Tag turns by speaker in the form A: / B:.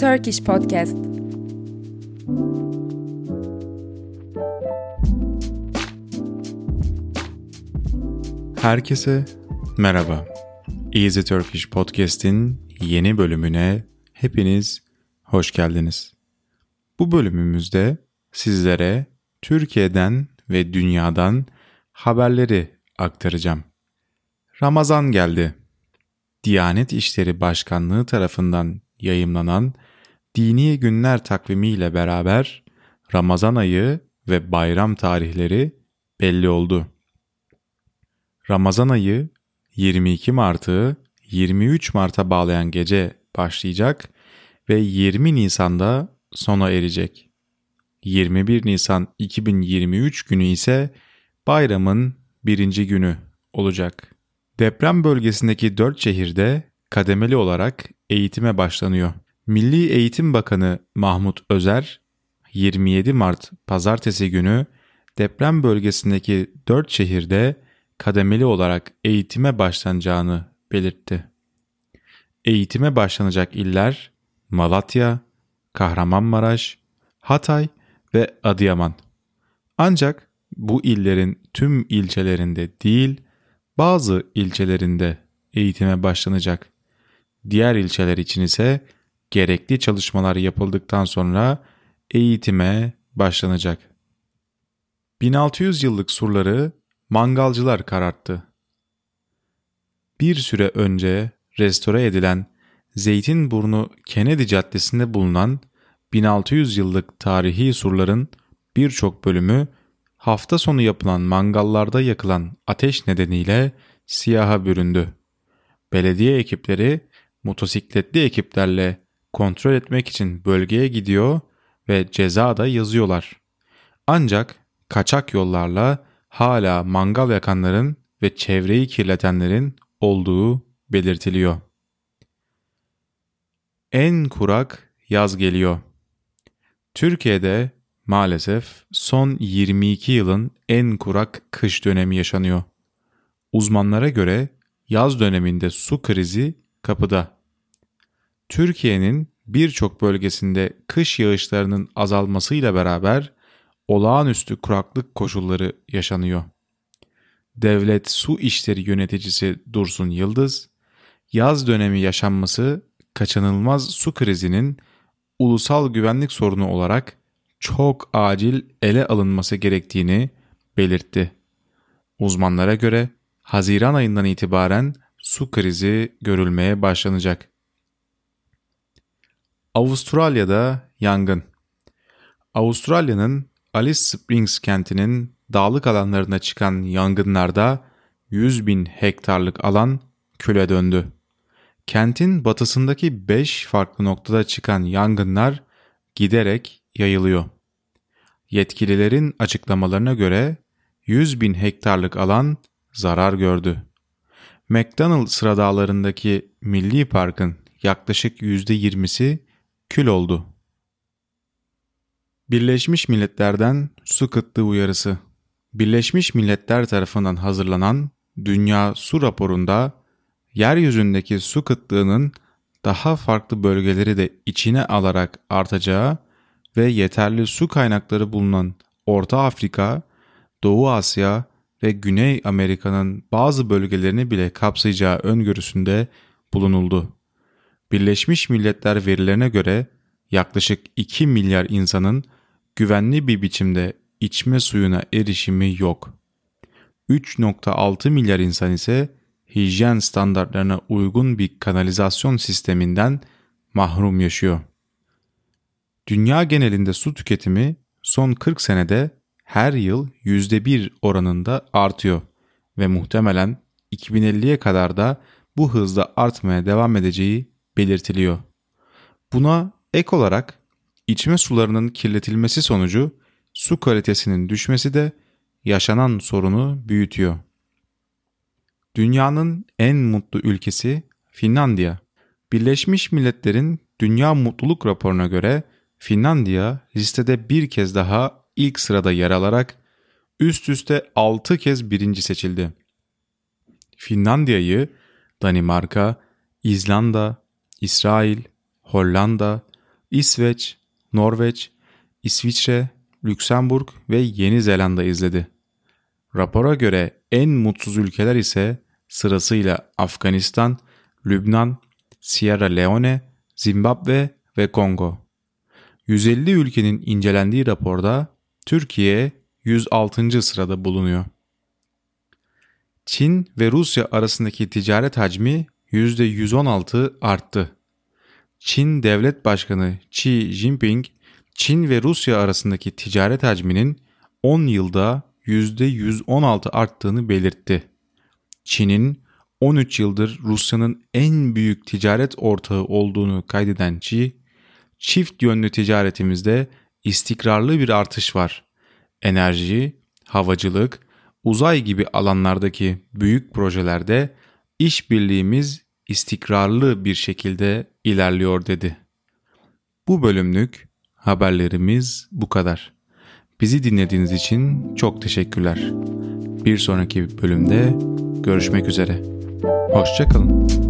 A: Turkish Podcast.
B: Herkese merhaba. Easy Turkish Podcast'in yeni bölümüne hepiniz hoş geldiniz. Bu bölümümüzde sizlere Türkiye'den ve dünyadan haberleri aktaracağım. Ramazan geldi. Diyanet İşleri Başkanlığı tarafından yayımlanan dini günler takvimiyle beraber Ramazan ayı ve bayram tarihleri belli oldu. Ramazan ayı 22 Mart'ı 23 Mart'a bağlayan gece başlayacak ve 20 Nisan'da sona erecek. 21 Nisan 2023 günü ise bayramın birinci günü olacak. Deprem bölgesindeki 4 şehirde kademeli olarak eğitime başlanıyor. Milli Eğitim Bakanı Mahmut Özer 27 Mart pazartesi günü deprem bölgesindeki 4 şehirde kademeli olarak eğitime başlanacağını belirtti. Eğitime başlanacak iller Malatya, Kahramanmaraş, Hatay ve Adıyaman. Ancak bu illerin tüm ilçelerinde değil, bazı ilçelerinde eğitime başlanacak. Diğer ilçeler için ise gerekli çalışmalar yapıldıktan sonra eğitime başlanacak. 1600 yıllık surları mangalcılar kararttı. Bir süre önce restore edilen Zeytinburnu Kennedy Caddesi'nde bulunan 1600 yıllık tarihi surların birçok bölümü hafta sonu yapılan mangallarda yakılan ateş nedeniyle siyaha büründü. Belediye ekipleri motosikletli ekiplerle kontrol etmek için bölgeye gidiyor ve ceza da yazıyorlar. Ancak kaçak yollarla hala mangal yakanların ve çevreyi kirletenlerin olduğu belirtiliyor. En kurak yaz geliyor. Türkiye'de maalesef son 22 yılın en kurak kış dönemi yaşanıyor. Uzmanlara göre yaz döneminde su krizi kapıda. Türkiye'nin birçok bölgesinde kış yağışlarının azalmasıyla beraber olağanüstü kuraklık koşulları yaşanıyor. Devlet Su İşleri Yöneticisi Dursun Yıldız, yaz dönemi yaşanması kaçınılmaz su krizinin ulusal güvenlik sorunu olarak çok acil ele alınması gerektiğini belirtti. Uzmanlara göre Haziran ayından itibaren su krizi görülmeye başlanacak. Avustralya'da yangın. Avustralya'nın Alice Springs kentinin dağlık alanlarına çıkan yangınlarda 100 bin hektarlık alan küle döndü. Kentin batısındaki 5 farklı noktada çıkan yangınlar giderek yayılıyor. Yetkililerin açıklamalarına göre 100 bin hektarlık alan zarar gördü. McDonald sıra dağlarındaki Milli Park'ın yaklaşık %20'si kül oldu. Birleşmiş Milletler'den su kıtlığı uyarısı. Birleşmiş Milletler tarafından hazırlanan Dünya Su raporunda yeryüzündeki su kıtlığının daha farklı bölgeleri de içine alarak artacağı ve yeterli su kaynakları bulunan Orta Afrika, Doğu Asya ve Güney Amerika'nın bazı bölgelerini bile kapsayacağı öngörüsünde bulunuldu. Birleşmiş Milletler verilerine göre yaklaşık 2 milyar insanın güvenli bir biçimde içme suyuna erişimi yok. 3.6 milyar insan ise hijyen standartlarına uygun bir kanalizasyon sisteminden mahrum yaşıyor. Dünya genelinde su tüketimi son 40 senede her yıl %1 oranında artıyor ve muhtemelen 2050'ye kadar da bu hızla artmaya devam edeceği belirtiliyor. Buna ek olarak içme sularının kirletilmesi sonucu su kalitesinin düşmesi de yaşanan sorunu büyütüyor. Dünyanın en mutlu ülkesi Finlandiya. Birleşmiş Milletler'in Dünya Mutluluk Raporu'na göre Finlandiya listede bir kez daha ilk sırada yer alarak üst üste 6 kez birinci seçildi. Finlandiya'yı Danimarka, İzlanda, İsrail, Hollanda, İsveç, Norveç, İsviçre, Lüksemburg ve Yeni Zelanda izledi. Rapora göre en mutsuz ülkeler ise sırasıyla Afganistan, Lübnan, Sierra Leone, Zimbabwe ve Kongo. 150 ülkenin incelendiği raporda Türkiye 106. sırada bulunuyor. Çin ve Rusya arasındaki ticaret hacmi %116 arttı. Çin Devlet Başkanı Xi Jinping, Çin ve Rusya arasındaki ticaret hacminin 10 yılda %116 arttığını belirtti. Çin'in 13 yıldır Rusya'nın en büyük ticaret ortağı olduğunu kaydeden Xi, çift yönlü ticaretimizde istikrarlı bir artış var. Enerji, havacılık, uzay gibi alanlardaki büyük projelerde işbirliğimiz istikrarlı bir şekilde ilerliyor dedi. Bu bölümlük haberlerimiz bu kadar. Bizi dinlediğiniz için çok teşekkürler. Bir sonraki bölümde görüşmek üzere. Hoşçakalın.